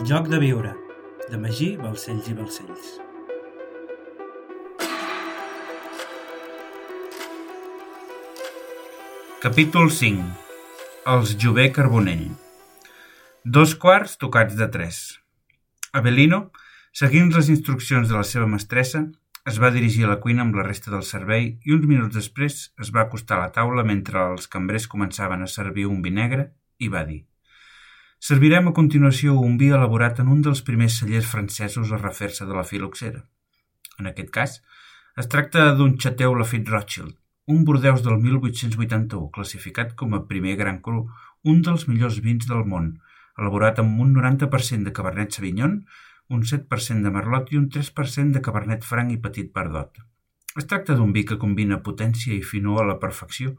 El joc de viure, de Magí, Balcells i Balcells. Capítol 5. Els Jové Carbonell. Dos quarts tocats de tres. Avelino, seguint les instruccions de la seva mestressa, es va dirigir a la cuina amb la resta del servei i uns minuts després es va acostar a la taula mentre els cambrers començaven a servir un vi negre i va dir Servirem a continuació un vi elaborat en un dels primers cellers francesos a refer-se de la filoxera. En aquest cas, es tracta d'un Chateau Lafite Rothschild, un Bordeus del 1881, classificat com a primer gran cru, un dels millors vins del món, elaborat amb un 90% de Cabernet Sauvignon, un 7% de Merlot i un 3% de Cabernet Franc i Petit Pardot. Es tracta d'un vi que combina potència i finor a la perfecció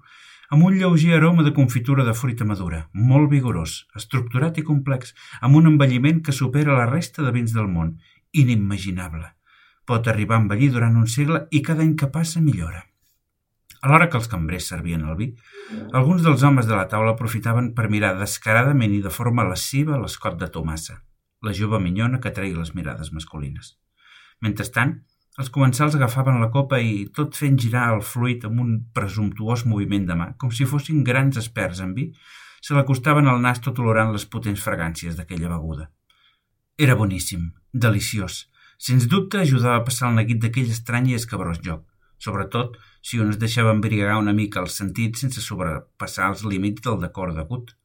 amb un lleuger aroma de confitura de fruita madura, molt vigorós, estructurat i complex, amb un envelliment que supera la resta de vins del món, inimaginable. Pot arribar a envellir durant un segle i cada any que passa millora. A l'hora que els cambrers servien el vi, alguns dels homes de la taula aprofitaven per mirar descaradament i de forma lasciva l'escot de Tomassa, la jove minyona que treia les mirades masculines. Mentrestant, els comensals agafaven la copa i, tot fent girar el fluid amb un presumptuós moviment de mà, com si fossin grans experts en vi, se l'acostaven al nas tot olorant les potents fragàncies d'aquella beguda. Era boníssim, deliciós. Sens dubte ajudava a passar el neguit d'aquell estrany i escabrós joc, sobretot si un es deixava embriagar una mica el sentit sense sobrepassar els límits del decor degut.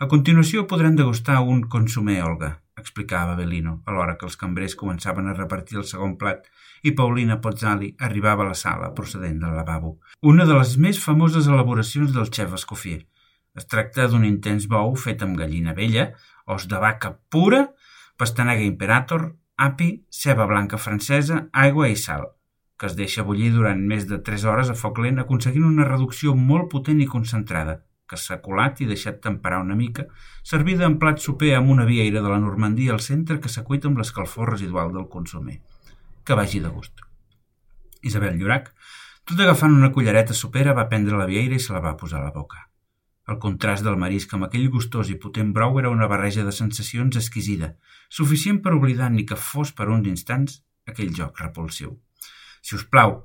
A continuació podran degustar un consumé Olga, explicava Belino, alhora que els cambrers començaven a repartir el segon plat i Paulina Pozzali arribava a la sala procedent del lavabo. Una de les més famoses elaboracions del xef Escoffier. Es tracta d'un intens bou fet amb gallina vella, os de vaca pura, pastanaga imperator, api, ceba blanca francesa, aigua i sal, que es deixa bullir durant més de 3 hores a foc lent aconseguint una reducció molt potent i concentrada, que s'ha colat i deixat temperar una mica, servida en plat soper amb una vieira de la Normandia al centre que s'acuita amb l'escalfor residual del consumer. Que vagi de gust. Isabel Llorac, tot agafant una cullereta sopera, va prendre la vieira i se la va posar a la boca. El contrast del marisc amb aquell gustós i potent brou era una barreja de sensacions exquisida, suficient per oblidar ni que fos per uns instants aquell joc repulsiu. Si us plau,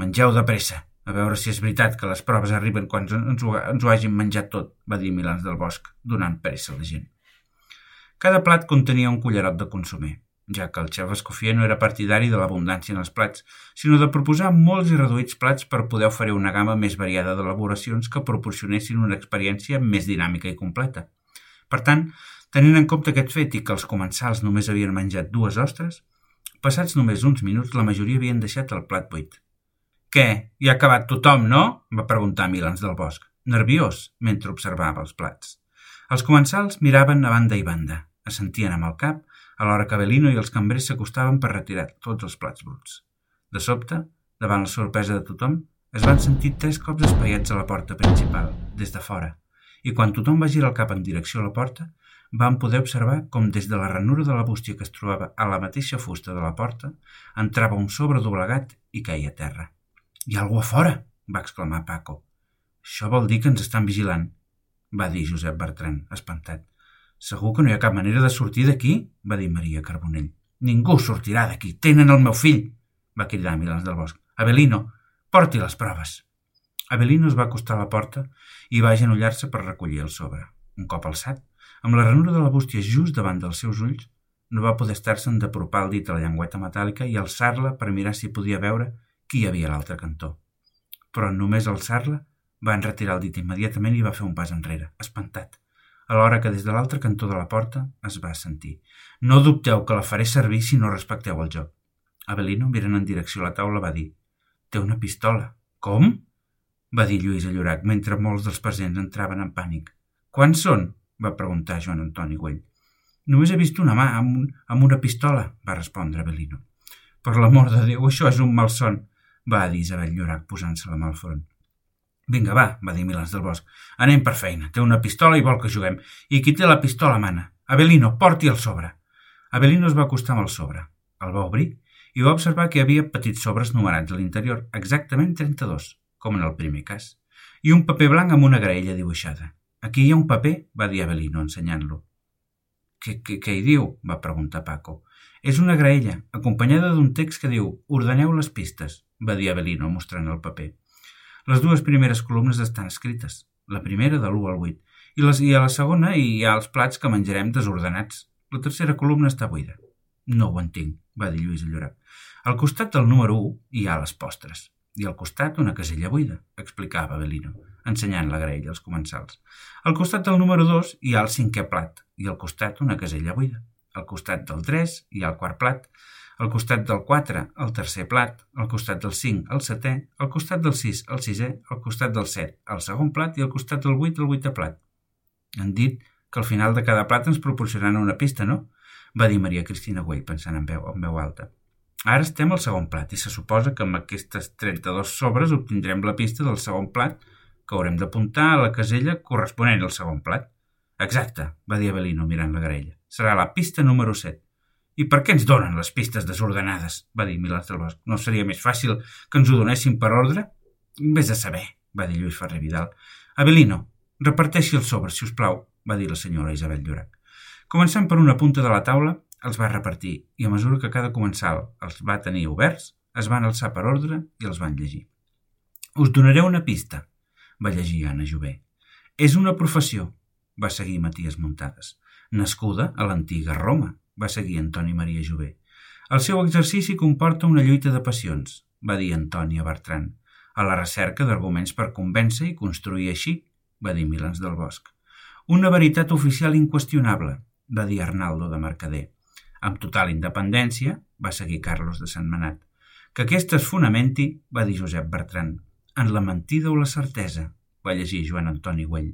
mengeu de pressa, a veure si és veritat que les proves arriben quan ens ho, ens ho hagin menjat tot, va dir Milans del Bosc, donant pressa a la gent. Cada plat contenia un cullerot de consumer, ja que el xef Escoffier no era partidari de l'abundància en els plats, sinó de proposar molts i reduïts plats per poder oferir una gamma més variada d'elaboracions que proporcionessin una experiència més dinàmica i completa. Per tant, tenint en compte aquest fet i que els comensals només havien menjat dues ostres, passats només uns minuts la majoria havien deixat el plat buit. Què, hi ha acabat tothom, no? va preguntar Milans del Bosc, nerviós, mentre observava els plats. Els comensals miraven a banda i banda, assentien amb el cap, alhora que Belino i els cambrers s'acostaven per retirar tots els plats bruts. De sobte, davant la sorpresa de tothom, es van sentir tres cops espaiats a la porta principal, des de fora, i quan tothom va girar el cap en direcció a la porta, van poder observar com des de la ranura de la bústia que es trobava a la mateixa fusta de la porta entrava un sobre doblegat i caia a terra. Hi ha algú a fora! va exclamar Paco. Això vol dir que ens estan vigilant, va dir Josep Bertran, espantat. Segur que no hi ha cap manera de sortir d'aquí? va dir Maria Carbonell. Ningú sortirà d'aquí. Tenen el meu fill! va cridar Milans del Bosc. Avelino, porti les proves. Avelino es va acostar a la porta i va agenollar-se per recollir el sobre. Un cop alçat, amb la ranura de la bústia just davant dels seus ulls, no va poder estar-se'n d'apropar el dit a la llengüeta metàl·lica i alçar-la per mirar si podia veure qui hi havia a l'altre cantó. Però només alçar-la va enretirar el dit immediatament i va fer un pas enrere, espantat, alhora que des de l'altre cantó de la porta es va sentir. No dubteu que la faré servir si no respecteu el joc. Avelino, mirant en direcció a la taula, va dir «Té una pistola». «Com?» va dir Lluís Llorac, mentre molts dels presents entraven en pànic. «Quants són?» va preguntar Joan Antoni Güell. «Només he vist una mà amb, un, amb una pistola», va respondre Avelino. «Per l'amor de Déu, això és un malson va dir Isabel Llorac posant-se la mà al front. Vinga, va, va dir Milans del Bosc. Anem per feina. Té una pistola i vol que juguem. I qui té la pistola mana. Avelino, porti el sobre. Avelino es va acostar amb el sobre. El va obrir i va observar que hi havia petits sobres numerats a l'interior, exactament 32, com en el primer cas, i un paper blanc amb una graella dibuixada. Aquí hi ha un paper, va dir Avelino, ensenyant-lo. Què, què, què hi diu? va preguntar Paco. És una graella, acompanyada d'un text que diu «Ordeneu les pistes», va dir Avelino, mostrant el paper. Les dues primeres columnes estan escrites, la primera de l'1 al 8, i, les, i a la segona hi ha els plats que menjarem desordenats. La tercera columna està buida. No ho entenc, va dir Lluís Llorac. Al costat del número 1 hi ha les postres, i al costat una casella buida, explicava Avelino ensenyant la graella als comensals. Al costat del número 2 hi ha el cinquè plat i al costat una casella buida. Al costat del 3 hi ha el quart plat, al costat del 4 el tercer plat, al costat del 5 el setè, al costat del 6 el sisè, al costat del 7 el segon plat i al costat del 8 el vuitè plat. Han dit que al final de cada plat ens proporcionaran una pista, no? va dir Maria Cristina Güell pensant en veu, en veu alta. Ara estem al segon plat i se suposa que amb aquestes 32 sobres obtindrem la pista del segon plat que haurem d'apuntar a la casella corresponent al segon plat. Exacte, va dir Avelino mirant la garella. Serà la pista número 7. I per què ens donen les pistes desordenades? va dir Milans del. No seria més fàcil que ens ho donessin per ordre? Vés a saber, va dir Lluís Ferrer Vidal. Avelino, reparteixi els sobres, si us plau, va dir la senyora Isabel Llorac. Començant per una punta de la taula, els va repartir i a mesura que cada comensal els va tenir oberts, es van alçar per ordre i els van llegir. Us donaré una pista, va llegir Anna Jové. És una professió, va seguir Matías Muntades. Nascuda a l'antiga Roma, va seguir Antoni Maria Jové. El seu exercici comporta una lluita de passions, va dir Antònia Bertran, a la recerca d'arguments per convèncer i construir així, va dir Milans del Bosc. Una veritat oficial inqüestionable, va dir Arnaldo de Mercader. Amb total independència, va seguir Carlos de Sant Manat. Que aquesta es fonamenti, va dir Josep Bertran, en la mentida o la certesa, va llegir Joan Antoni Güell.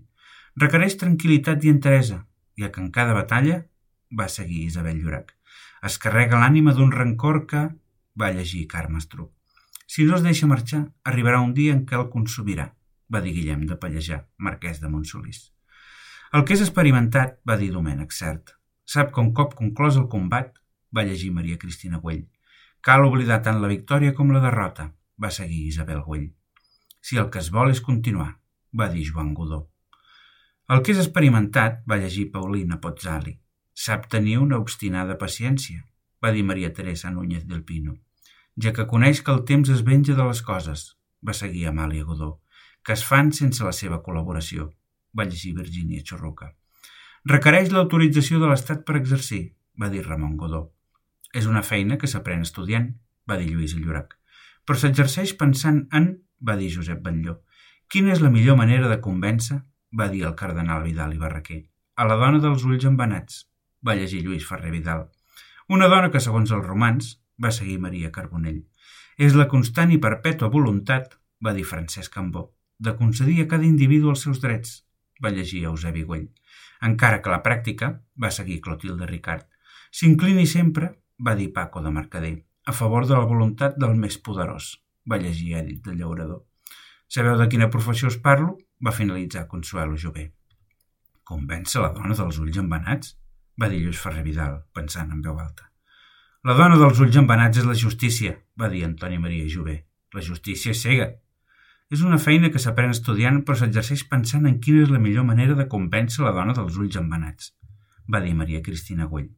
Requereix tranquil·litat i enteresa, ja que en cada batalla va seguir Isabel Llorac. Es carrega l'ànima d'un rancor que va llegir Carme Estruc. Si no es deixa marxar, arribarà un dia en què el consumirà, va dir Guillem de Pallejà, marquès de Montsolís. El que és experimentat, va dir Domènec Cert. Sap que un cop conclòs el combat, va llegir Maria Cristina Güell. Cal oblidar tant la victòria com la derrota, va seguir Isabel Güell. Si el que es vol és continuar, va dir Joan Godó. El que és experimentat, va llegir Paulina Pozzali. Sap tenir una obstinada paciència, va dir Maria Teresa Núñez del Pino, ja que coneix que el temps es venja de les coses, va seguir Amàlia Godó, que es fan sense la seva col·laboració, va llegir Virginia Chorroca. Requereix l'autorització de l'Estat per exercir, va dir Ramon Godó. És una feina que s'aprèn estudiant, va dir Lluís Llorac, però s'exerceix pensant en va dir Josep Batlló. Quina és la millor manera de convèncer? Va dir el cardenal Vidal i Barraquer. A la dona dels ulls embanats, va llegir Lluís Ferrer Vidal. Una dona que, segons els romans, va seguir Maria Carbonell. És la constant i perpètua voluntat, va dir Francesc Cambó, de concedir a cada individu els seus drets, va llegir Eusebi Güell. Encara que la pràctica, va seguir Clotilde Ricard, s'inclini sempre, va dir Paco de Mercader, a favor de la voluntat del més poderós, va llegir Èdit de Llaurador. Sabeu de quina professió us parlo? Va finalitzar Consuelo Jové. Convèncer la dona dels ulls embanats? va dir Lluís Ferrer Vidal, pensant en veu alta. La dona dels ulls embanats és la justícia, va dir Antoni Maria Jové. La justícia és cega. És una feina que s'aprèn estudiant però s'exerceix pensant en quina és la millor manera de convèncer la dona dels ulls embanats, va dir Maria Cristina Güell.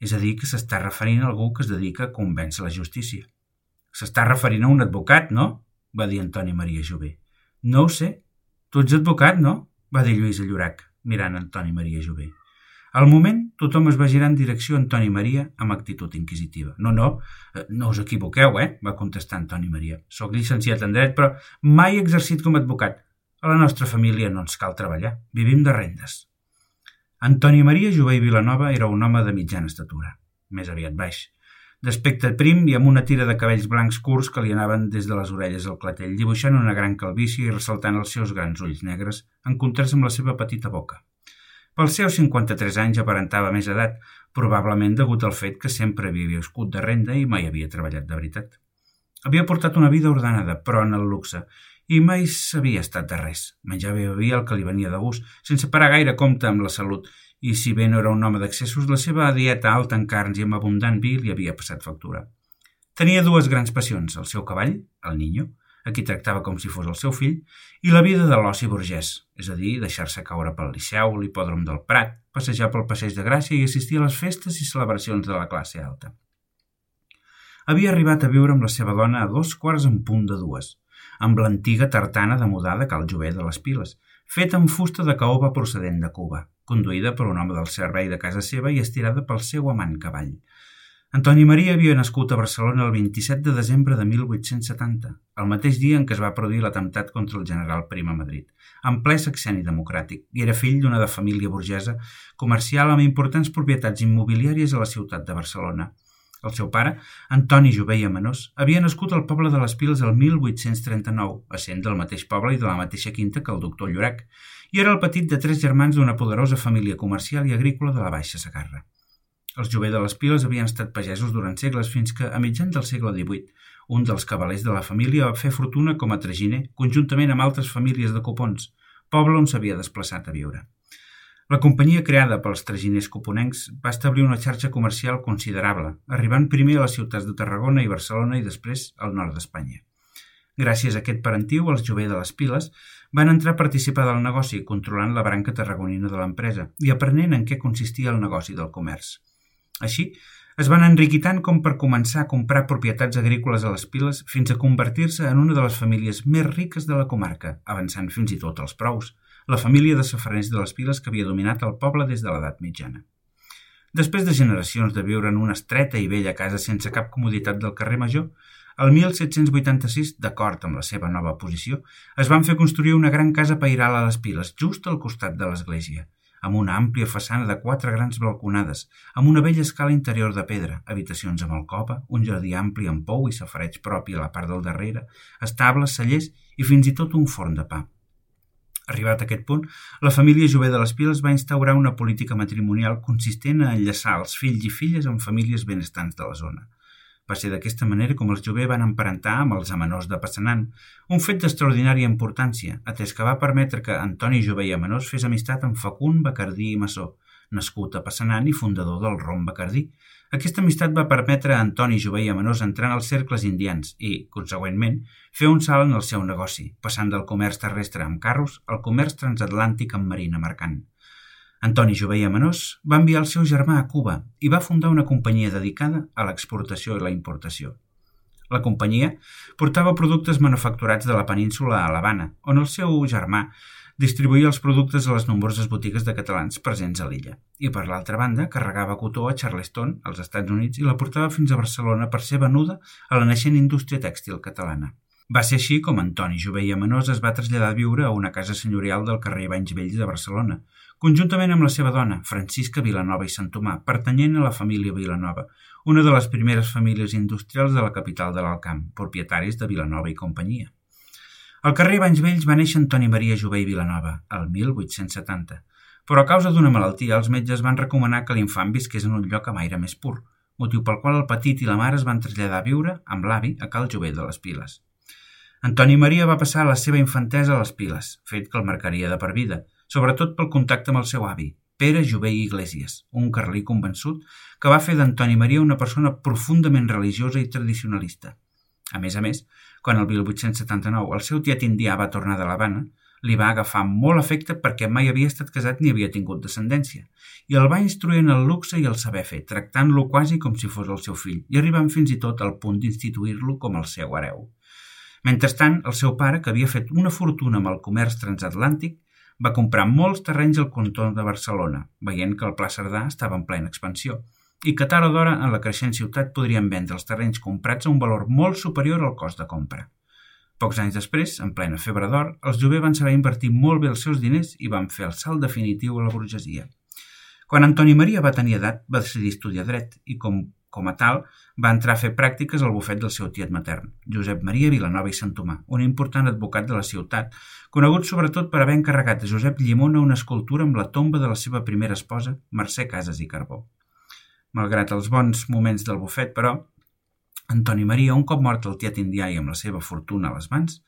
És a dir, que s'està referint a algú que es dedica a convèncer la justícia. S'està referint a un advocat, no? va dir Antoni Maria Jové. No ho sé. Tu ets advocat, no? va dir Lluís Llorac, mirant Antoni Maria Jové. Al moment, tothom es va girar en direcció a Antoni Maria amb actitud inquisitiva. No, no, eh, no us equivoqueu, eh? va contestar Antoni Maria. Soc llicenciat en dret, però mai he exercit com a advocat. A la nostra família no ens cal treballar. Vivim de rendes. Antoni Maria Jové i Vilanova era un home de mitjana estatura, més aviat baix, d'aspecte prim i amb una tira de cabells blancs curts que li anaven des de les orelles al clatell, dibuixant una gran calvície i ressaltant els seus grans ulls negres en contrast amb la seva petita boca. Pels seus 53 anys aparentava més edat, probablement degut al fet que sempre havia viscut de renda i mai havia treballat de veritat. Havia portat una vida ordenada, però en el luxe, i mai s'havia estat de res. Menjava i bevia el que li venia de gust, sense parar gaire compte amb la salut i si bé no era un home d'accessos, la seva dieta alta en carns i amb abundant vi li havia passat factura. Tenia dues grans passions, el seu cavall, el Niño, a qui tractava com si fos el seu fill, i la vida de l'oci burgès, és a dir, deixar-se caure pel Liceu, l'hipòdrom del Prat, passejar pel Passeig de Gràcia i assistir a les festes i celebracions de la classe alta. Havia arribat a viure amb la seva dona a dos quarts en punt de dues, amb l'antiga tartana de mudada Cal Jové de les Piles, feta amb fusta de caoba procedent de Cuba, conduïda per un home del servei de casa seva i estirada pel seu amant cavall. Antoni Maria havia nascut a Barcelona el 27 de desembre de 1870, el mateix dia en què es va produir l'atemptat contra el general Prim a Madrid, en ple sexeni democràtic, i era fill d'una de família burgesa comercial amb importants propietats immobiliàries a la ciutat de Barcelona. El seu pare, Antoni Jovella Menós, havia nascut al poble de les Piles el 1839, essent del mateix poble i de la mateixa quinta que el doctor Llorac, i era el petit de tres germans d'una poderosa família comercial i agrícola de la Baixa Sagarra. Els Jové de les Piles havien estat pagesos durant segles fins que, a mitjan del segle XVIII, un dels cavalers de la família va fer fortuna com a traginer, conjuntament amb altres famílies de copons, poble on s'havia desplaçat a viure. La companyia creada pels traginers coponencs va establir una xarxa comercial considerable, arribant primer a les ciutats de Tarragona i Barcelona i després al nord d'Espanya. Gràcies a aquest parentiu, els Jové de les Piles van entrar a participar del negoci, controlant la branca tarragonina de l'empresa i aprenent en què consistia el negoci del comerç. Així, es van enriquir tant com per començar a comprar propietats agrícoles a les piles fins a convertir-se en una de les famílies més riques de la comarca, avançant fins i tot als prous, la família de safareners de les piles que havia dominat el poble des de l'edat mitjana. Després de generacions de viure en una estreta i vella casa sense cap comoditat del carrer Major, el 1786, d'acord amb la seva nova posició, es van fer construir una gran casa pairal a les piles, just al costat de l'església, amb una àmplia façana de quatre grans balconades, amb una vella escala interior de pedra, habitacions amb alcova, un jardí ampli amb pou i safareig propi a la part del darrere, estables, cellers i fins i tot un forn de pa. Arribat a aquest punt, la família Jové de les Piles va instaurar una política matrimonial consistent a enllaçar els fills i filles amb famílies benestants de la zona – va ser d'aquesta manera com els Jové van emparentar amb els amenors de Passanant, un fet d'extraordinària importància, atès que va permetre que Antoni Jové i Amenós fes amistat amb Facund Bacardí i Massó, nascut a Passanant i fundador del Rom Bacardí. Aquesta amistat va permetre a Antoni Jové i Amenós entrar en els cercles indians i, consegüentment, fer un salt en el seu negoci, passant del comerç terrestre amb carros al comerç transatlàntic amb marina mercant. Antoni Jové Amenós va enviar el seu germà a Cuba i va fundar una companyia dedicada a l'exportació i la importació. La companyia portava productes manufacturats de la península a l'Havana, on el seu germà distribuïa els productes a les nombroses botigues de catalans presents a l'illa. I per l'altra banda, carregava cotó a Charleston, als Estats Units, i la portava fins a Barcelona per ser venuda a la naixent indústria tèxtil catalana. Va ser així com Antoni Jové i Amenós es va traslladar a viure a una casa senyorial del carrer Banys Vells de Barcelona, conjuntament amb la seva dona, Francisca Vilanova i Sant Tomà, pertanyent a la família Vilanova, una de les primeres famílies industrials de la capital de l'Alcamp, propietaris de Vilanova i companyia. Al carrer Banys Vells va néixer Antoni Maria Jové i Vilanova, el 1870, però a causa d'una malaltia els metges van recomanar que l'infant visqués en un lloc amb aire més pur, motiu pel qual el petit i la mare es van traslladar a viure amb l'avi a Cal Jové de les Piles. Antoni Maria va passar la seva infantesa a les Piles, fet que el marcaria de per vida, sobretot pel contacte amb el seu avi, Pere Jové i Iglesias, un carlí convençut que va fer d'Antoni Maria una persona profundament religiosa i tradicionalista. A més a més, quan el 1879 el seu tiet indià va tornar de l'Havana, li va agafar molt afecte perquè mai havia estat casat ni havia tingut descendència, i el va instruir en el luxe i el saber fer, tractant-lo quasi com si fos el seu fill, i arribant fins i tot al punt d'instituir-lo com el seu hereu. Mentrestant, el seu pare, que havia fet una fortuna amb el comerç transatlàntic, va comprar molts terrenys al contorn de Barcelona, veient que el Pla Cerdà estava en plena expansió, i que tard o d'hora en la creixent ciutat podrien vendre els terrenys comprats a un valor molt superior al cost de compra. Pocs anys després, en plena febre d'or, els Jové van saber invertir molt bé els seus diners i van fer el salt definitiu a la burgesia. Quan Antoni Maria va tenir edat, va decidir estudiar dret i, com com a tal, va entrar a fer pràctiques al bufet del seu tiet matern, Josep Maria Vilanova i Sant Tomà, un important advocat de la ciutat, conegut sobretot per haver encarregat a Josep Llimona una escultura amb la tomba de la seva primera esposa, Mercè Casas i Carbó. Malgrat els bons moments del bufet, però, Antoni Maria, un cop mort el tiet indià i amb la seva fortuna a les mans,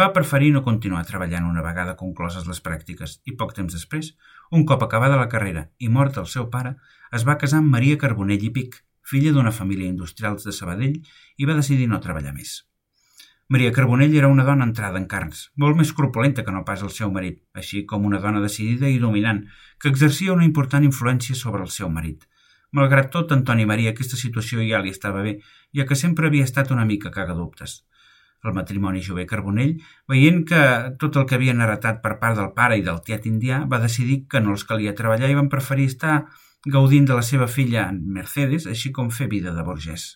va preferir no continuar treballant una vegada concloses les pràctiques i poc temps després, un cop acabada la carrera i mort el seu pare, es va casar amb Maria Carbonell i Pic, filla d'una família industrial de Sabadell, i va decidir no treballar més. Maria Carbonell era una dona entrada en carns, molt més corpulenta que no pas el seu marit, així com una dona decidida i dominant, que exercia una important influència sobre el seu marit. Malgrat tot, Antoni Maria aquesta situació ja li estava bé, ja que sempre havia estat una mica cagadubtes. El matrimoni jove Carbonell, veient que tot el que havien heretat per part del pare i del tiet indià, va decidir que no els calia treballar i van preferir estar gaudint de la seva filla Mercedes, així com fer vida de burgès.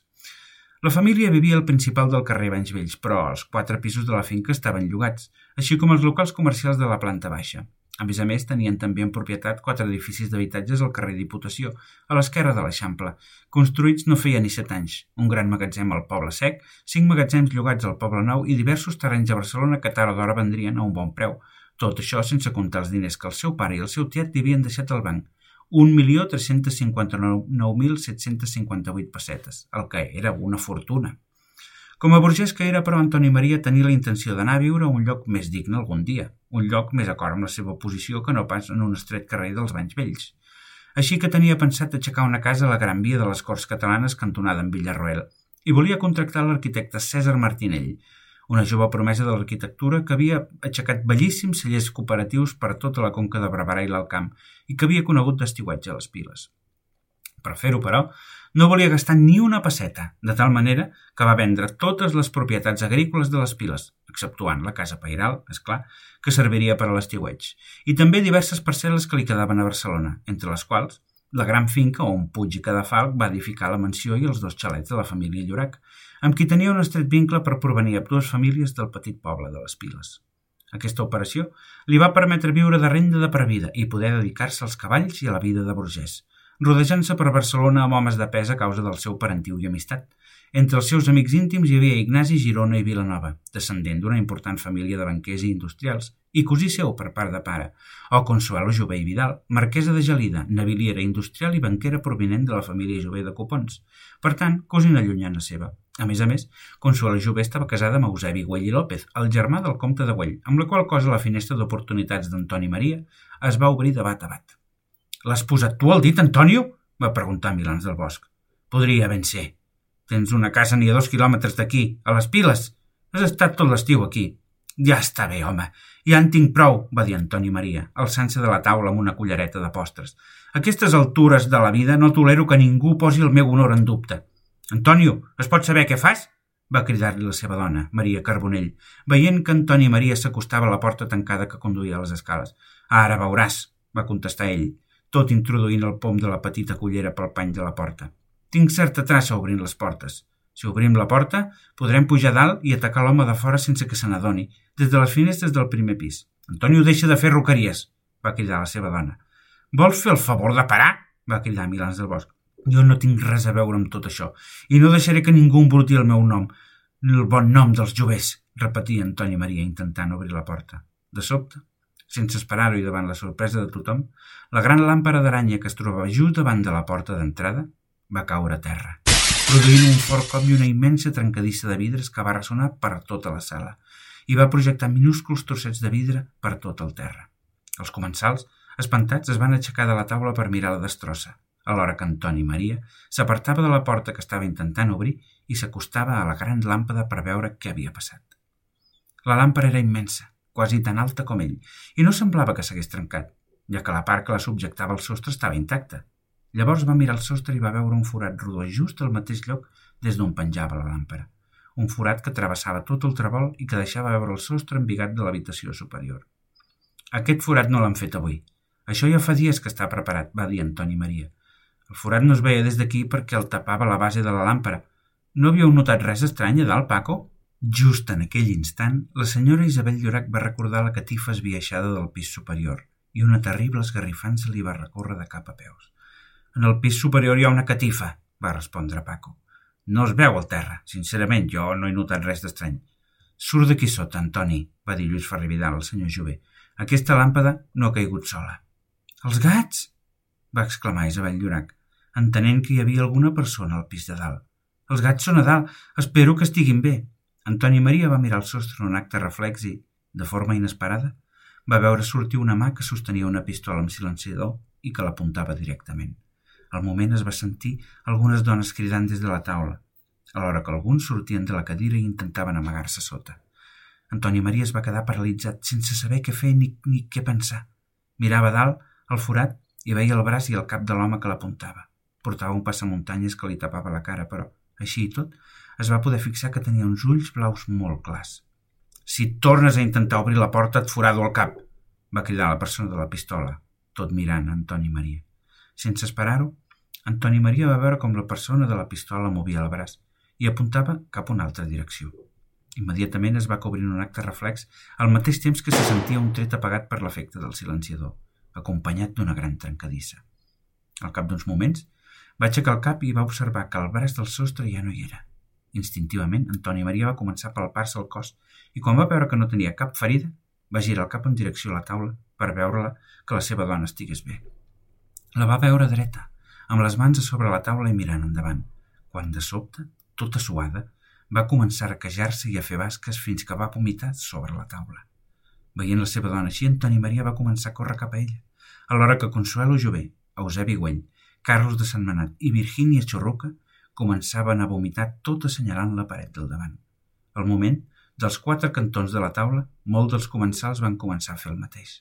La família vivia al principal del carrer Banys Vells, però els quatre pisos de la finca estaven llogats, així com els locals comercials de la planta baixa. A més a més, tenien també en propietat quatre edificis d'habitatges al carrer Diputació, a l'esquerra de l'Eixample, construïts no feia ni set anys, un gran magatzem al Poble Sec, cinc magatzems llogats al Poble Nou i diversos terrenys a Barcelona que tard o d'hora vendrien a un bon preu. Tot això sense comptar els diners que el seu pare i el seu tiet li havien deixat al banc, 1.359.758 pessetes, el que era una fortuna. Com a burgès que era, però, Antoni Maria tenia la intenció d'anar a viure a un lloc més digne algun dia, un lloc més acord amb la seva posició que no pas en un estret carrer dels Banys Vells. Així que tenia pensat aixecar una casa a la Gran Via de les Corts Catalanes cantonada en Villarroel i volia contractar l'arquitecte César Martinell, una jove promesa de l'arquitectura que havia aixecat bellíssims cellers cooperatius per tota la conca de Barberà i l'Alcamp i que havia conegut d'estiuatge a les piles. Per fer-ho, però, no volia gastar ni una passeta, de tal manera que va vendre totes les propietats agrícoles de les piles, exceptuant la casa pairal, és clar, que serviria per a l'estiueig, i també diverses parcel·les que li quedaven a Barcelona, entre les quals la gran finca on Puig i Cadafalc va edificar la mansió i els dos xalets de la família Llorac, amb qui tenia un estret vincle per provenir a dues famílies del petit poble de les Piles. Aquesta operació li va permetre viure de renda de previda i poder dedicar-se als cavalls i a la vida de burgès, rodejant-se per Barcelona amb homes de pes a causa del seu parentiu i amistat. Entre els seus amics íntims hi havia Ignasi Girona i Vilanova, descendent d'una important família de banquers i industrials, i cosí seu per part de pare, o Consuelo Jové i Vidal, marquesa de Gelida, naviliera industrial i banquera provinent de la família Jové de Copons. Per tant, cosina llunyana seva. A més a més, Consuelo Jové estava casada amb Eusebi Güell i López, el germà del comte de Güell, amb la qual cosa la finestra d'oportunitats d'Antoni Maria es va obrir de bat a bat. L'has posat tu al dit, Antonio? va preguntar Milans del Bosc. Podria ben ser. Tens una casa ni a dos quilòmetres d'aquí, a les piles. Has estat tot l'estiu aquí. Ja està bé, home. Ja en tinc prou, va dir Antoni Maria, alçant-se de la taula amb una cullereta de postres. Aquestes altures de la vida no tolero que ningú posi el meu honor en dubte. Antonio, es pot saber què fas? va cridar-li la seva dona, Maria Carbonell, veient que Antoni Maria s'acostava a la porta tancada que conduïa a les escales. Ara veuràs, va contestar ell, tot introduint el pom de la petita cullera pel pany de la porta. Tinc certa traça obrint les portes. Si obrim la porta, podrem pujar dalt i atacar l'home de fora sense que se n'adoni, des de les finestres del primer pis. Antonio deixa de fer roqueries, va cridar la seva dona. Vols fer el favor de parar? va cridar Milans del Bosc. Jo no tinc res a veure amb tot això, i no deixaré que ningú embruti el meu nom, ni el bon nom dels jovers, repetia Antoni Maria intentant obrir la porta. De sobte, sense esperar-ho i davant la sorpresa de tothom, la gran làmpara d'aranya que es trobava just davant de la porta d'entrada va caure a terra, produint un fort cop i una immensa trencadissa de vidres que va ressonar per tota la sala i va projectar minúsculs trossets de vidre per tot el terra. Els comensals, espantats, es van aixecar de la taula per mirar la destrossa, alhora que Antoni Maria s'apartava de la porta que estava intentant obrir i s'acostava a la gran làmpada per veure què havia passat. La làmpara era immensa, quasi tan alta com ell, i no semblava que s'hagués trencat, ja que la part que la subjectava al sostre estava intacta. Llavors va mirar el sostre i va veure un forat rodó just al mateix lloc des d'on penjava la làmpara. Un forat que travessava tot el trebol i que deixava veure el sostre embigat de l'habitació superior. Aquest forat no l'han fet avui. Això ja fa dies que està preparat, va dir Antoni Maria. El forat no es veia des d'aquí perquè el tapava la base de la làmpara. No havíeu notat res estrany a dalt, Paco? Just en aquell instant, la senyora Isabel Llorac va recordar la catifa esbiaixada del pis superior i una terrible esgarrifança li va recórrer de cap a peus. En el pis superior hi ha una catifa, va respondre Paco. No es veu al terra. Sincerament, jo no he notat res d'estrany. Surt d'aquí sota, Antoni, va dir Lluís Ferrividal al senyor Jové. Aquesta làmpada no ha caigut sola. Els gats! va exclamar Isabel Llorac, entenent que hi havia alguna persona al pis de dalt. Els gats són a dalt. Espero que estiguin bé. Antoni Maria va mirar el sostre en un acte reflex i, de forma inesperada, va veure sortir una mà que sostenia una pistola amb silenciador i que l'apuntava directament. Al moment es va sentir algunes dones cridant des de la taula. alhora que alguns sortien de la cadira i intentaven amagar-se sota. Antoni Maria es va quedar paralitzat, sense saber què fer ni, ni què pensar. Mirava dalt, al forat, i veia el braç i el cap de l'home que l'apuntava. Portava un passamuntanyes que li tapava la cara, però, així i tot, es va poder fixar que tenia uns ulls blaus molt clars. Si tornes a intentar obrir la porta, et forado el cap, va cridar la persona de la pistola, tot mirant Antoni Maria. Sense esperar-ho, Antoni Maria va veure com la persona de la pistola movia el braç i apuntava cap a una altra direcció. Immediatament es va cobrir un acte reflex al mateix temps que se sentia un tret apagat per l'efecte del silenciador, acompanyat d'una gran trencadissa. Al cap d'uns moments, va aixecar el cap i va observar que el braç del sostre ja no hi era. Instintivament, Antoni Maria va començar a palpar-se el cos i quan va veure que no tenia cap ferida, va girar el cap en direcció a la taula per veure-la que la seva dona estigués bé. La va veure dreta, amb les mans a sobre la taula i mirant endavant, quan de sobte, tota suada, va començar a quejar-se i a fer basques fins que va vomitar sobre la taula. Veient la seva dona així, Antoni Maria va començar a córrer cap a ella, alhora que Consuelo Jové, Eusebi Güell, Carlos de Sant Manat i Virgínia Xorroca començaven a vomitar tot assenyalant la paret del davant. Al moment, dels quatre cantons de la taula, molts dels comensals van començar a fer el mateix.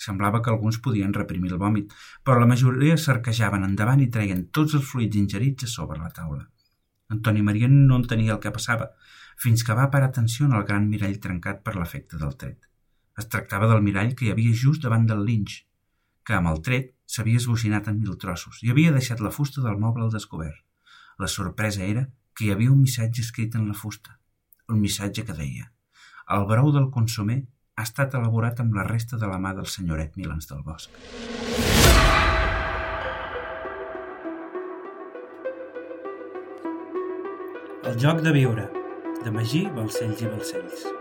Semblava que alguns podien reprimir el vòmit, però la majoria cerquejaven endavant i treien tots els fluids ingerits a sobre la taula. Antoni Maria no entenia el que passava, fins que va parar atenció en el gran mirall trencat per l'efecte del tret. Es tractava del mirall que hi havia just davant del linx, que amb el tret s'havia esbocinat en mil trossos i havia deixat la fusta del moble al descobert. La sorpresa era que hi havia un missatge escrit en la fusta, un missatge que deia «El brou del consomer ha estat elaborat amb la resta de la mà del senyoret Milans del Bosc». El joc de viure, de Magí, Balcells i Balcells.